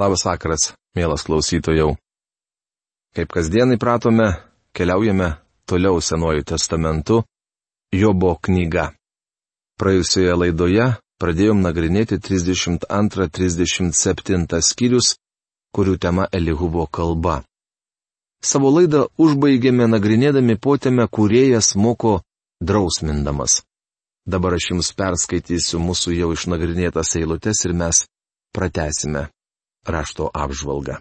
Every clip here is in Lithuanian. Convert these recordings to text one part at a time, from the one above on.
Labas vakaras, mielas klausytojau. Kaip kasdien įpratome, keliaujame toliau Senuoju testamentu, Jobo knyga. Praėjusioje laidoje pradėjom nagrinėti 32-37 skyrius, kurių tema Elihubo kalba. Savo laidą užbaigėme nagrinėdami potėme, kuriejas moko drausmindamas. Dabar aš jums perskaitysiu mūsų jau išnagrinėtas eilutes ir mes pratesime rašto apžvalgą.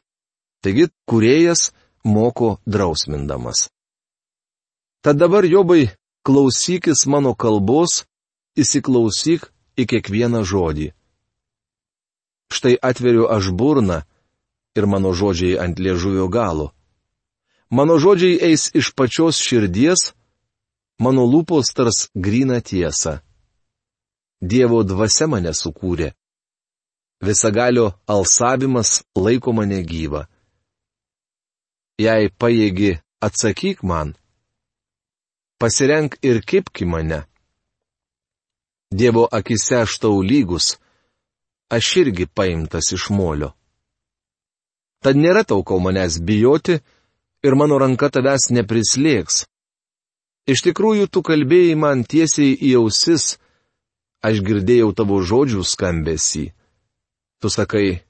Taigi, kuriejas moko drausmindamas. Tad dabar, Jobai, klausykis mano kalbos, įsiklausyk į kiekvieną žodį. Štai atveriu aš burną ir mano žodžiai ant liežuvio galo. Mano žodžiai eis iš pačios širdies, mano lūpos tars grįna tiesa. Dievo dvasia mane sukūrė visagalio alsavimas laiko mane gyvą. Jei pajėgi, atsakyk man. Pasirenk ir kipki mane. Dievo akise aš tau lygus, aš irgi paimtas iš molio. Tad nėra tau kau manęs bijoti ir mano ranka tavęs neprislėgs. Iš tikrųjų, tu kalbėjai man tiesiai į ausis, aš girdėjau tavo žodžių skambesį. Tu sakai,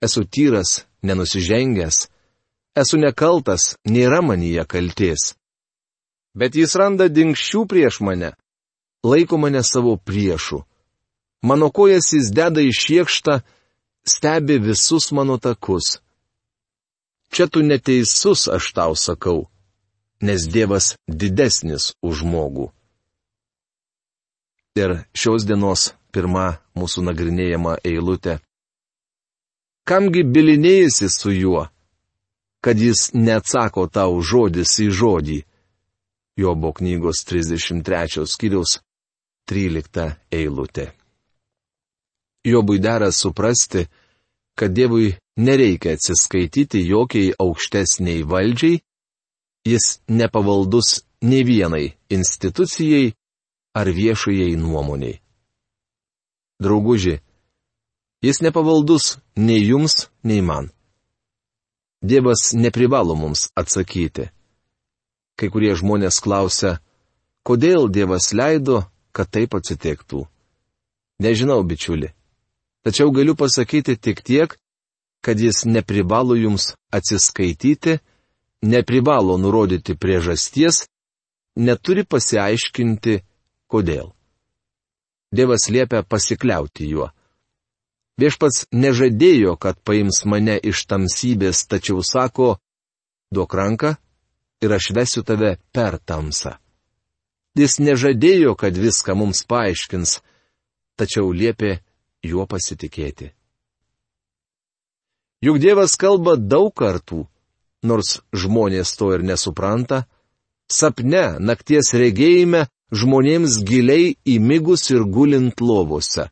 esu tyras, nenusižengęs, esu nekaltas, nėra manyje kalties. Bet jis randa dinkščių prieš mane, laiko mane savo priešu. Mano kojas jis deda į šiekštą, stebi visus mano takus. Čia tu neteisus, aš tau sakau, nes Dievas didesnis už žmogų. Ir šios dienos pirma mūsų nagrinėjama eilutė kamgi bilinėjasi su juo, kad jis neatsako tau žodis į žodį. Jobo knygos 33 skyriaus 13 eilutė. Jobui dera suprasti, kad Dievui nereikia atsiskaityti jokiai aukštesniai valdžiai, jis nepavaldus nei vienai institucijai ar viešajai nuomoniai. Drauguži, Jis nepavaldus nei jums, nei man. Dievas neprivalo mums atsakyti. Kai kurie žmonės klausia, kodėl Dievas leido, kad taip atsitiktų. Nežinau, bičiuli. Tačiau galiu pasakyti tik tiek, kad jis neprivalo jums atsiskaityti, neprivalo nurodyti priežasties, neturi pasiaiškinti, kodėl. Dievas liepia pasikliauti juo. Viešpats nežadėjo, kad paims mane iš tamsybės, tačiau sako, duok ranką ir aš vesiu tave per tamsą. Jis nežadėjo, kad viską mums paaiškins, tačiau liepė juo pasitikėti. Juk Dievas kalba daug kartų, nors žmonės to ir nesupranta, sapne, nakties regėjime, žmonėms giliai įmigus ir gulint lovose.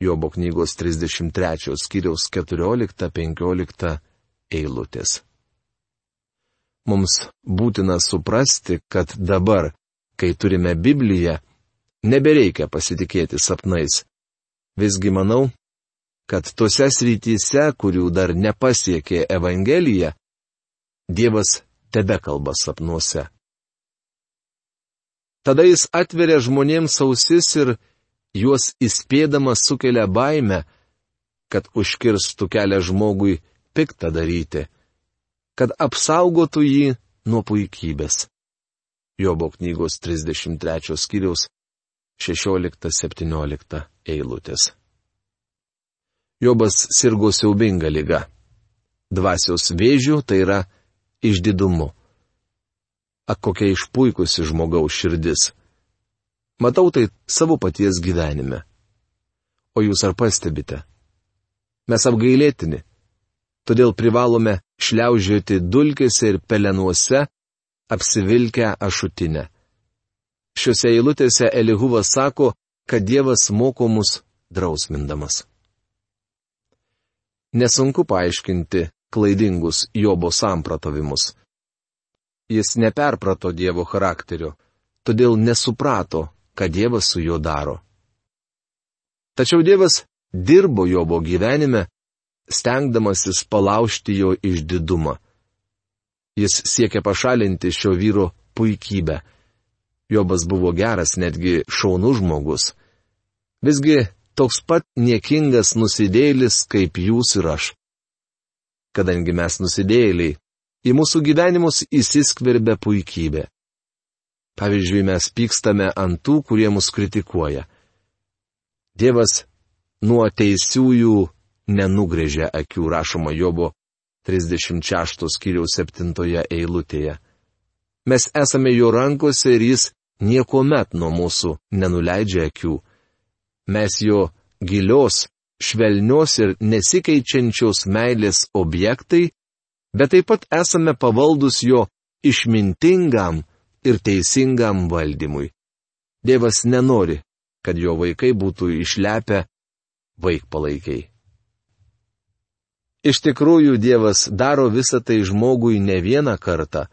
Jobo knygos 33 skyriaus 14-15 eilutės. Mums būtina suprasti, kad dabar, kai turime Bibliją, nebereikia pasitikėti sapnais. Visgi manau, kad tose srityse, kurių dar nepasiekė Evangelija, Dievas tebe kalba sapnuose. Tada jis atveria žmonėms ausis ir juos įspėdamas sukelia baimę, kad užkirstų kelią žmogui piktą daryti, kad apsaugotų jį nuo puikybės. Jobo knygos 33 skyriaus 16-17 eilutės. Jobas sirgo siaubinga lyga. Dvasios vėžių tai yra išdidumu. Ak kokia išpuikusi žmogaus širdis. Matau tai savo paties gyvenime. O jūs ar pastebite? Mes apgailėtini. Todėl privalome šliaužioti dulkėse ir pelenuose, apsivilkę ašutinę. Šiuose eilutėse Elihuvas sako, kad Dievas moko mus drausmindamas. Nesunku paaiškinti klaidingus Jobo sampratavimus. Jis neperprato Dievo charakterio, todėl nesuprato, ką Dievas su juo daro. Tačiau Dievas dirbo Jobo gyvenime, stengdamasis palaužti jo išdidumą. Jis siekia pašalinti šio vyro puikybę. Jobas buvo geras, netgi šaunus žmogus. Visgi toks pat niekingas nusidėlis kaip jūs ir aš. Kadangi mes nusidėliai, į mūsų gyvenimus įsiskverbia puikybė. Pavyzdžiui, mes pykstame ant tų, kurie mus kritikuoja. Dievas nuo teisiųjų nenugrėžia akių, rašoma Jobo 36 skyriaus 7 eilutėje. Mes esame jo rankose ir jis niekuomet nuo mūsų nenuleidžia akių. Mes jo gilios, švelnios ir nesikeičiančios meilės objektai, bet taip pat esame pavaldus jo išmintingam ir teisingam valdymui. Dievas nenori, kad jo vaikai būtų išlepę vaikpalaikiai. Iš tikrųjų Dievas daro visą tai žmogui ne vieną kartą,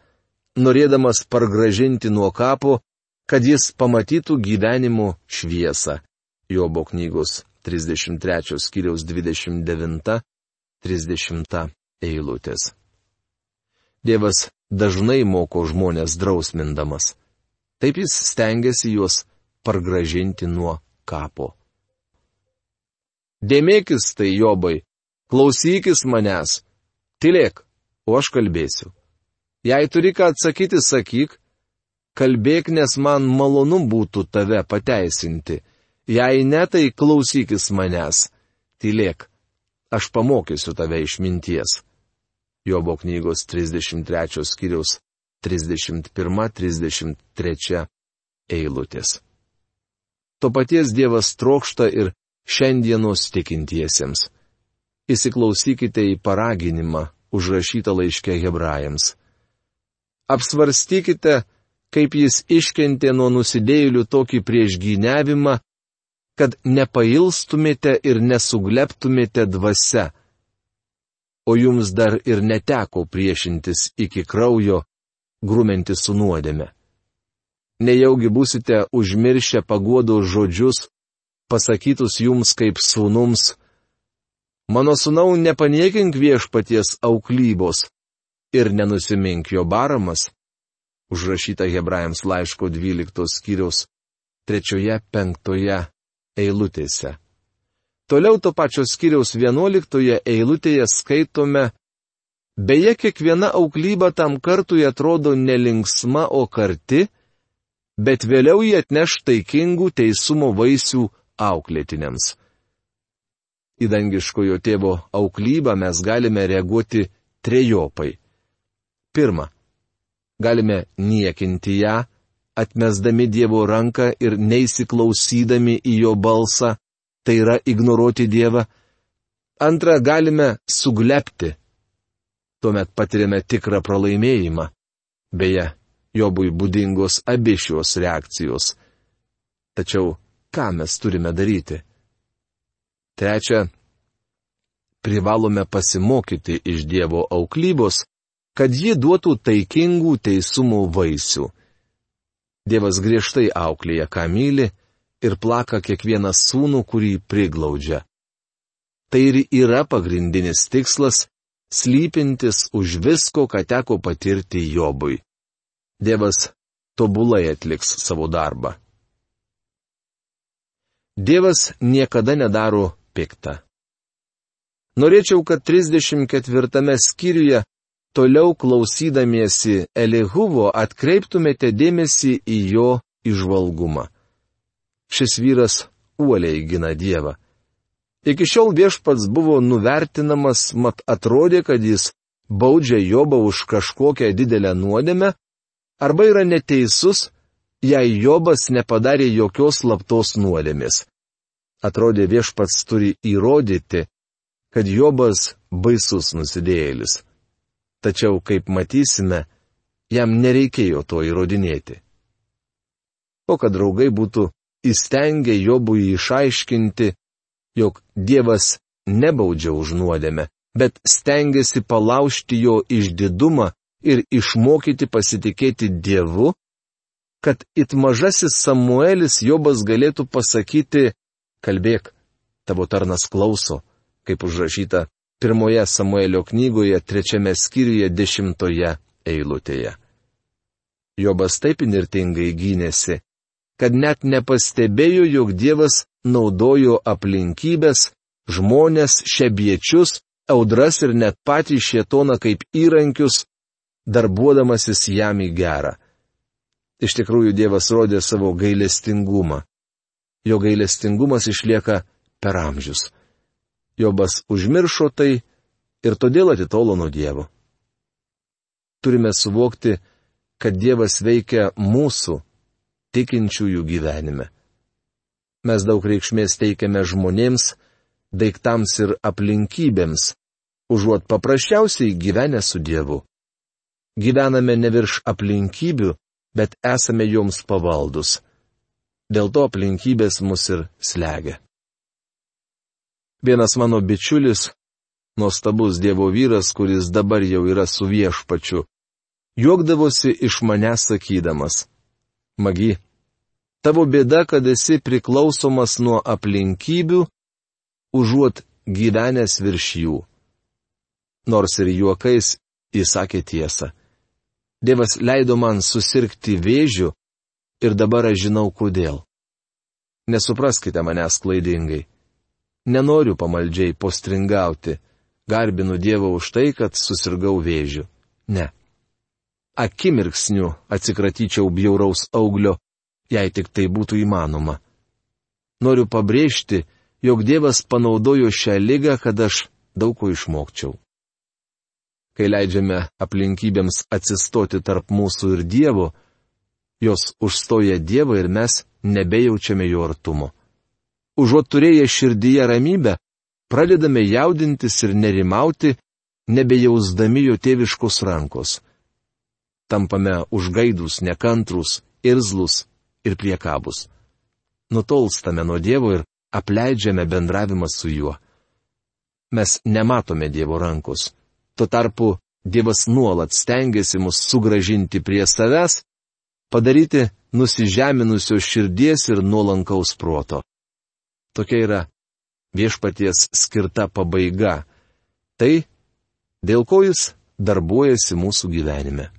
norėdamas pargražinti nuo kapo, kad jis pamatytų gyvenimo šviesą. Jobo knygos 33 skyriaus 29-30 eilutės. Dievas dažnai moko žmonės drausmindamas. Taip jis stengiasi juos pargražinti nuo kapo. Dėmėkis tai, Jobai, klausykis manęs, tylėk, o aš kalbėsiu. Jei turi ką atsakyti, sakyk, kalbėk, nes man malonu būtų tave pateisinti. Jei ne, tai klausykis manęs, tylėk, aš pamokysiu tave išminties. Jobo knygos 33 skyriaus 31-33 eilutės. To paties Dievas trokšta ir šiandienos tikintiesiems. Įsiklausykite į paraginimą, užrašytą laiške hebrajams. Apsvarstykite, kaip jis iškentė nuo nusidėjėlių tokį priešgyniavimą, kad nepailstumėte ir nesugleptumėte dvasia. O jums dar ir neteko priešintis iki kraujo, grumenti su nuodėme. Nejaugi būsite užmiršę paguodos žodžius, pasakytus jums kaip sūnums, mano sūnau nepaniekink viešpaties auklybos ir nenusimink jo baramas, užrašyta Hebrajams laiško 12 skyriaus 3-5 eilutėse. Toliau to pačio skyriaus 11 eilutėje skaitome, beje, kiekviena auklyba tam kartui atrodo nelinksma, o karti, bet vėliau jie atneš taikingų teisumo vaisių auklėtiniams. Į dangiškojo tėvo auklybą mes galime reaguoti trejopai. Pirma, galime niekinti ją, atmesdami Dievo ranką ir neįsiklausydami į jo balsą, tai yra ignoruoti Dievą. Antra, galime suglepti. Tuomet patiriame tikrą pralaimėjimą. Beje, Jobui būdingos abi šios reakcijos. Tačiau ką mes turime daryti. Trečia, privalome pasimokyti iš Dievo auklybos, kad ji duotų taikingų teisumų vaisių. Dievas griežtai auklėja, ką myli, ir plaka kiekvieną sūnų, kurį priglaudžia. Tai ir yra pagrindinis tikslas, slypintis už visko, ką teko patirti Jobui. Dievas tobulai atliks savo darbą. Dievas niekada nedaro piktą. Norėčiau, kad 34 skyriuje toliau klausydamiesi Elihuvo atkreiptumėte dėmesį į jo išvalgumą. Šis vyras uoliai gina Dievą. Iki šiol viešpats buvo nuvertinamas, mat atrodė, kad jis baudžia Jobą už kažkokią didelę nuodėmę, arba yra neteisus, jei Jobas nepadarė jokios slaptos nuodėmės. Atrodė viešpats turi įrodyti, kad Jobas baisus nusidėjėlis. Tačiau, kaip matysime, jam nereikėjo to įrodinėti. O kad draugai būtų įstengę Jobui išaiškinti, jog Dievas nebaudžia už nuodėmę, bet stengiasi palaužti jo išdidumą ir išmokyti pasitikėti Dievu, kad it mažasis Samuelis Jobas galėtų pasakyti, kalbėk, tavo tarnas klauso, kaip užrašyta pirmoje Samuelio knygoje, trečiame skyriuje, dešimtoje eilutėje. Jobas taip inirtingai gynėsi, kad net nepastebėjo, jog Dievas naudojo aplinkybės, žmonės, šebiečius, audras ir net patį šietoną kaip įrankius, darbuodamasis jam į gerą. Iš tikrųjų Dievas rodė savo gailestingumą. Jo gailestingumas išlieka per amžius. Jobas užmiršo tai ir todėl atitolo nuo Dievo. Turime suvokti, kad Dievas veikia mūsų, tikinčiųjų gyvenime. Mes daug reikšmės teikiame žmonėms, daiktams ir aplinkybėms, užuot paprasčiausiai gyvenę su Dievu. Gyvename ne virš aplinkybių, bet esame joms pavaldus. Dėl to aplinkybės mus ir slegia. Vienas mano bičiulis, nuostabus Dievo vyras, kuris dabar jau yra su viešpačiu, juokdavosi iš manęs sakydamas. Magi, tavo bėda, kad esi priklausomas nuo aplinkybių, užuot gyvenęs virš jų. Nors ir juokais įsakė tiesą. Dievas leido man susirgti vėžiu ir dabar aš žinau kodėl. Nesupraskite manęs klaidingai. Nenoriu pamaldžiai postringauti, garbinu Dievą už tai, kad susirgau vėžiu. Ne. Akimirksniu atsikratyčiau bjauraus auglio, jei tik tai būtų įmanoma. Noriu pabrėžti, jog Dievas panaudojo šią lygą, kad aš daug ko išmokčiau kai leidžiame aplinkybėms atsistoti tarp mūsų ir Dievo, jos užstoja Dievą ir mes nebejaučiame jo artumo. Užuot turėję širdyje ramybę, pradedame jaudintis ir nerimauti, nebejausdami jo tėviškos rankos. Tampame užgaidus, nekantrus, irzlus ir priekabus. Nutolstame nuo Dievo ir apleidžiame bendravimą su juo. Mes nematome Dievo rankos. Tuo tarpu Dievas nuolat stengiasi mus sugražinti prie savęs, padaryti nusižeminusios širdies ir nuolankaus proto. Tokia yra viešpaties skirta pabaiga. Tai, dėl ko jis darbuojasi mūsų gyvenime.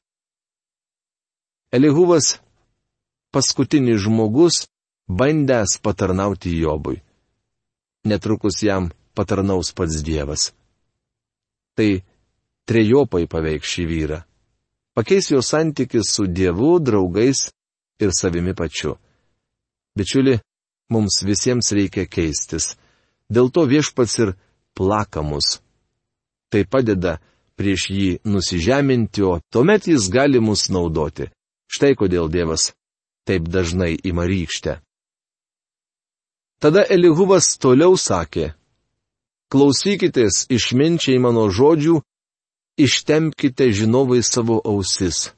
Elihuvas - paskutinis žmogus, bandęs patarnauti Jobui. Netrukus jam patarnaus pats Dievas. Tai trejopai paveiks šį vyrą. Pakeis jo santykis su Dievu, draugais ir savimi pačiu. Bičiuli, mums visiems reikia keistis. Dėl to viešpats ir plakamus. Tai padeda prieš jį nusižeminti, o tuomet jis gali mus naudoti. Štai kodėl Dievas taip dažnai ima rykštę. Tada Elihuvas toliau sakė, klausykitės išminčiai mano žodžių Ištempkite žinovai savo ausis.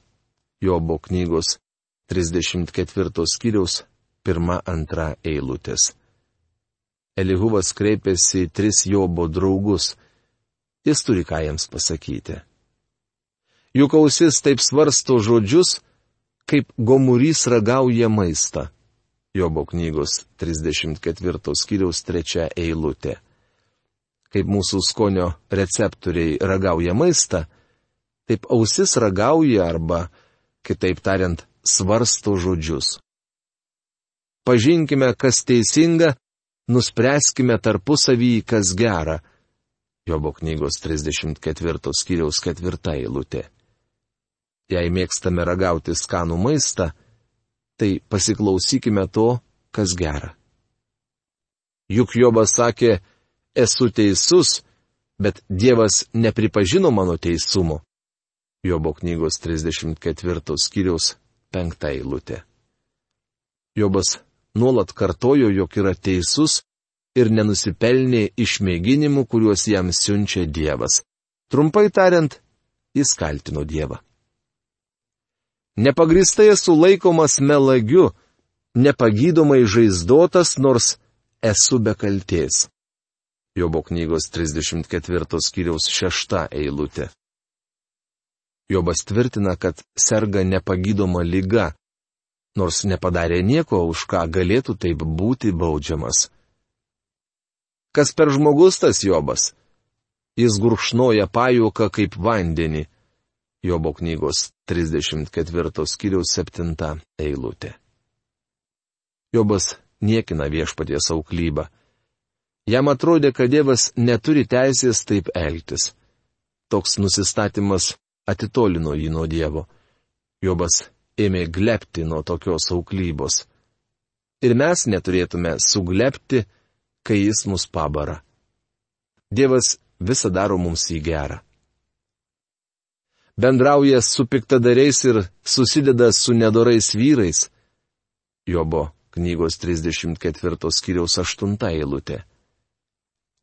Jobo knygos 34 skyriaus 1-2 eilutės. Elihuvas kreipėsi į tris Jobo draugus. Jis turi ką jiems pasakyti. Juk ausis taip svarsto žodžius, kaip gomurys ragauja maistą. Jobo knygos 34 skyriaus 3 eilutė kaip mūsų skonio receptoriai ragauja maistą, taip ausis ragauja arba, kitaip tariant, svarsto žodžius. Pažinkime, kas teisinga, nuspręskime tarpusavį, kas gera. Jobo knygos 34 skyriaus 4 eilutė. Jei mėgstame ragauti skanų maistą, tai pasiklausykime to, kas gera. Juk Jobas sakė, esu teisus, bet Dievas nepripažino mano teisumo. Jobo knygos 34 skyriaus 5 eilutė. Jobas nuolat kartojo, jog yra teisus ir nenusipelnė išmėginimų, kuriuos jam siunčia Dievas. Trumpai tariant, jis kaltino Dievą. Nepagristai esu laikomas melagiu, nepagydomai žaizdotas, nors esu be kalties. Jobo knygos 34 skyriaus 6 eilutė. Jobas tvirtina, kad serga nepagydoma lyga, nors nepadarė nieko, už ką galėtų taip būti baudžiamas. Kas per žmogus tas Jobas? jis gurkšnoja pajuoką kaip vandenį. Jobo knygos 34 skyriaus 7 eilutė. Jobas niekina viešpaties auklybą. Jam atrodė, kad Dievas neturi teisės taip elgtis. Toks nusistatymas atitolino jį nuo Dievo. Jobas ėmė glepti nuo tokios auklybos. Ir mes neturėtume suglepti, kai jis mus pabara. Dievas visą daro mums į gerą. Bendrauja su piktadariais ir susideda su nedorais vyrais. Jobo knygos 34 skyriaus 8 eilutė.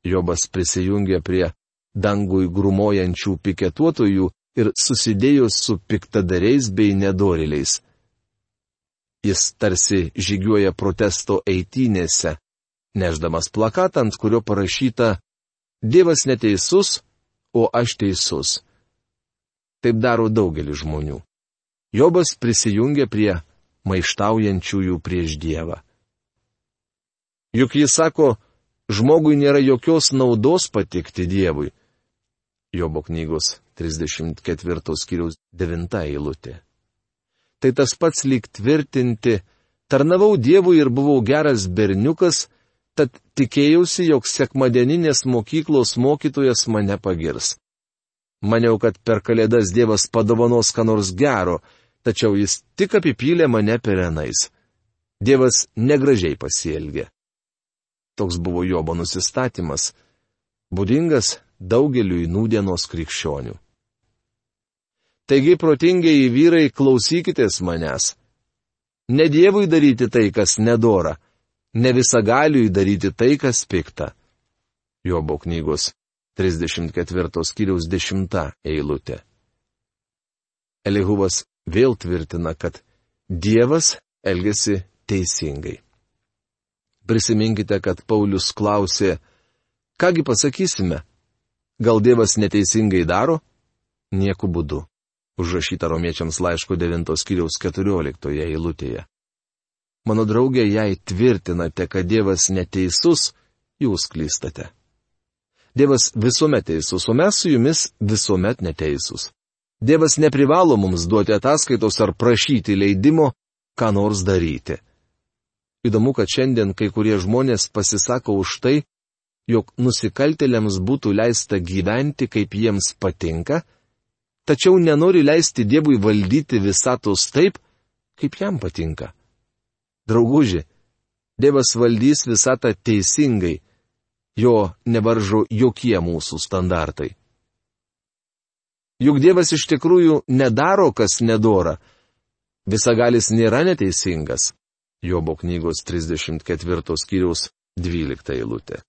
Jobas prisijungė prie dangui grumojančių piketuotojų ir susidėjo su piktadariais bei nedoriliais. Jis tarsi žygiuoja protesto eitynėse, neždamas plakatą, ant kurio parašyta Dievas neteisus, o aš teisus. Taip daro daugelis žmonių. Jobas prisijungia prie maištaujančiųjų prieš Dievą. Juk jis sako, žmogui nėra jokios naudos patikti Dievui. Jobo knygos 34 skyriaus 9 eilutė. Tai tas pats lyg tvirtinti, tarnavau Dievui ir buvau geras berniukas, tad tikėjausi, jog sekmadieninės mokyklos mokytojas mane pagirs. Maniau, kad per kalėdas Dievas padovanos ką nors gero, tačiau jis tik apipylė mane perenais. Dievas negražiai pasielgė. Toks buvo Jobo nusistatymas, būdingas daugeliui nūdienos krikščionių. Taigi, protingiai vyrai, klausykitės manęs. Ne Dievui daryti tai, kas nedora, ne visagaliui daryti tai, kas pikta. Jobo knygos 34 skyriaus 10 eilutė. Elihuvas vėl tvirtina, kad Dievas elgesi teisingai. Prisiminkite, kad Paulius klausė, kągi pasakysime, gal Dievas neteisingai daro? Nieku būdu. Užrašyta romiečiams laiško 9 skyriaus 14 eilutėje. Mano draugė, jei tvirtinate, kad Dievas neteisus, jūs klystate. Dievas visuomet teisus, o mes su jumis visuomet neteisus. Dievas neprivalo mums duoti ataskaitos ar prašyti leidimo, ką nors daryti. Įdomu, kad šiandien kai kurie žmonės pasisako už tai, jog nusikaltėliams būtų leista gyventi, kaip jiems patinka, tačiau nenori leisti Dievui valdyti visatos taip, kaip jam patinka. Drauguži, Dievas valdys visatą teisingai, jo nevaržo jokie mūsų standartai. Juk Dievas iš tikrųjų nedaro, kas nedora. Visagalis nėra neteisingas. Jobo knygos 34 skyriaus 12 eilutė.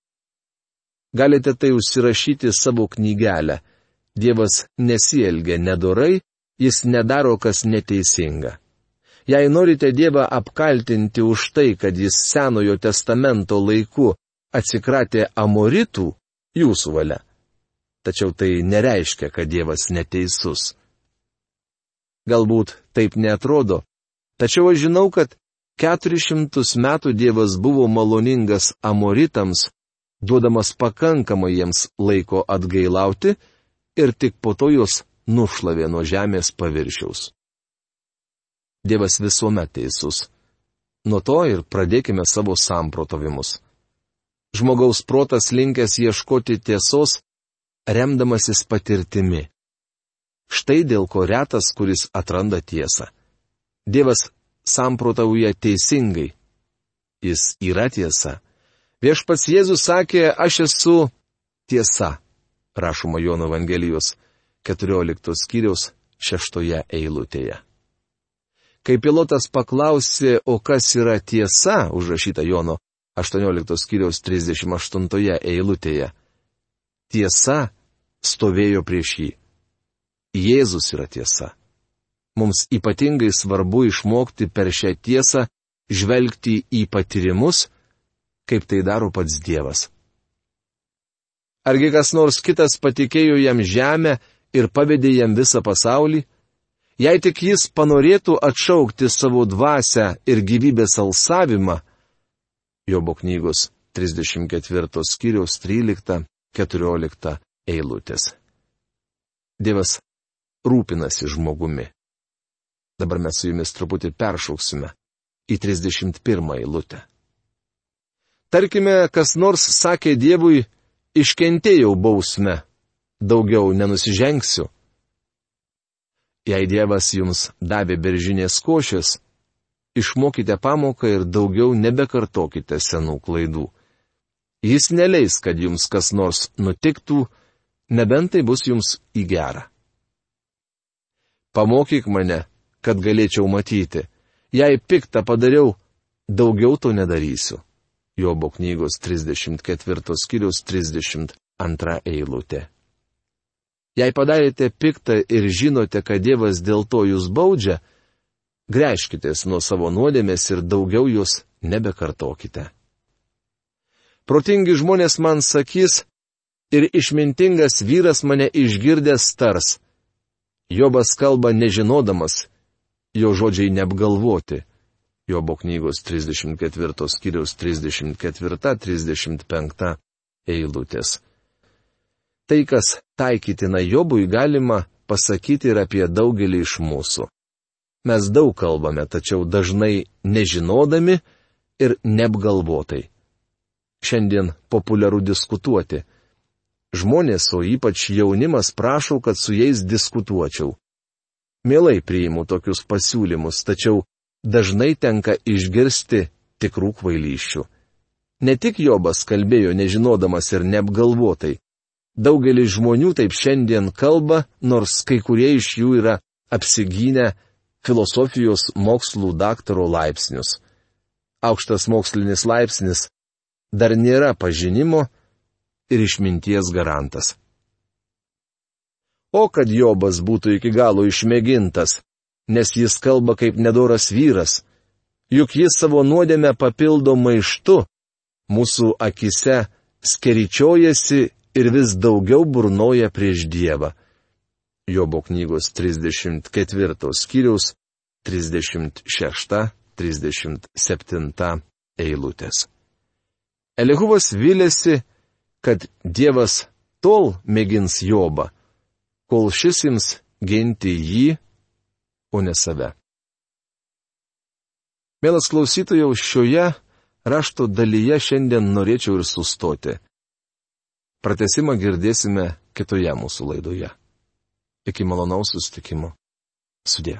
Galite tai užsirašyti savo knygelę. Dievas nesielgia nedorai, jis nedaro, kas neteisinga. Jei norite Dievą apkaltinti už tai, kad jis Senojo testamento laiku atsikratė amoritų, jūsų valia tačiau tai nereiškia, kad Dievas neteisus. Galbūt taip netrodo, tačiau aš žinau, kad 400 metų Dievas buvo maloningas amoritams, duodamas pakankamai jiems laiko atgailauti ir tik po to juos nušlavė nuo žemės paviršiaus. Dievas visuomet teisus. Nuo to ir pradėkime savo samprotavimus. Žmogaus protas linkęs ieškoti tiesos remdamasis patirtimi. Štai dėl ko retas, kuris atranda tiesą. Dievas samprotauja teisingai. Jis yra tiesa. Viešpats Jėzus sakė, aš esu tiesa, rašoma Jono Evangelijos 14 skyriaus 6 eilutėje. Kai pilotas paklausė, o kas yra tiesa, užrašyta Jono 18 skyriaus 38 eilutėje, tiesa stovėjo prieš jį. Jėzus yra tiesa. Mums ypatingai svarbu išmokti per šią tiesą žvelgti į patyrimus, kaip tai daro pats Dievas. Argi kas nors kitas patikėjo jam žemę ir pavedė jam visą pasaulį? Jei tik jis panorėtų atšaukti savo dvasę ir gyvybės alsavimą, Jobo knygos 34 skyriaus 13 14 eilutės. Dievas rūpinasi žmogumi. Dabar mes su jumis truputį peršauksime į 31 eilutę. Tarkime, kas nors sakė Dievui, iškentėjau bausmę, daugiau nenusižengsiu. Jei Dievas jums davė beržinės košės, išmokite pamoką ir daugiau nebekartokite senų klaidų. Jis neleis, kad jums kas nors nutiktų, nebent tai bus jums į gerą. Pamokyk mane, kad galėčiau matyti. Jei piktą padariau, daugiau to nedarysiu. Jobo knygos 34 skyrius 32 eilutė. Jei padarėte piktą ir žinote, kad Dievas dėl to jūs baudžia, grėžkitės nuo savo nuodėmės ir daugiau jūs nebekartokite. Protingi žmonės man sakys, ir išmintingas vyras mane išgirdęs tars. Jobas kalba nežinodamas, jo žodžiai neapgalvoti. Jobo knygos 34 skyriaus 34-35 eilutės. Tai, kas taikytina Jobui, galima pasakyti ir apie daugelį iš mūsų. Mes daug kalbame, tačiau dažnai nežinodami ir neapgalvotai. Šiandien populiaru diskutuoti. Žmonės, o ypač jaunimas, prašo, kad su jais diskutuočiau. Mielai priimu tokius pasiūlymus, tačiau dažnai tenka išgirsti tikrų kvailyščių. Ne tik Jobas kalbėjo nežinodamas ir neapgalvotai. Daugelis žmonių taip šiandien kalba, nors kai kurie iš jų yra apsigynę filosofijos mokslų daktaro laipsnius. Aukštas mokslinis laipsnis dar nėra pažinimo ir išminties garantas. O kad Jobas būtų iki galo išmėgintas, nes jis kalba kaip nedoras vyras, juk jis savo nuodėmę papildo maištu, mūsų akise skeričiojasi ir vis daugiau burnoja prieš Dievą. Jobo knygos 34 skyriaus 36-37 eilutės. Elihuvas vilėsi, kad Dievas tol mėgins Jobą, kol šis ims ginti jį, o ne save. Mielas klausytojau, šioje rašto dalyje šiandien norėčiau ir sustoti. Pratesimą girdėsime kitoje mūsų laidoje. Iki malonaus sustikimo. Sudė.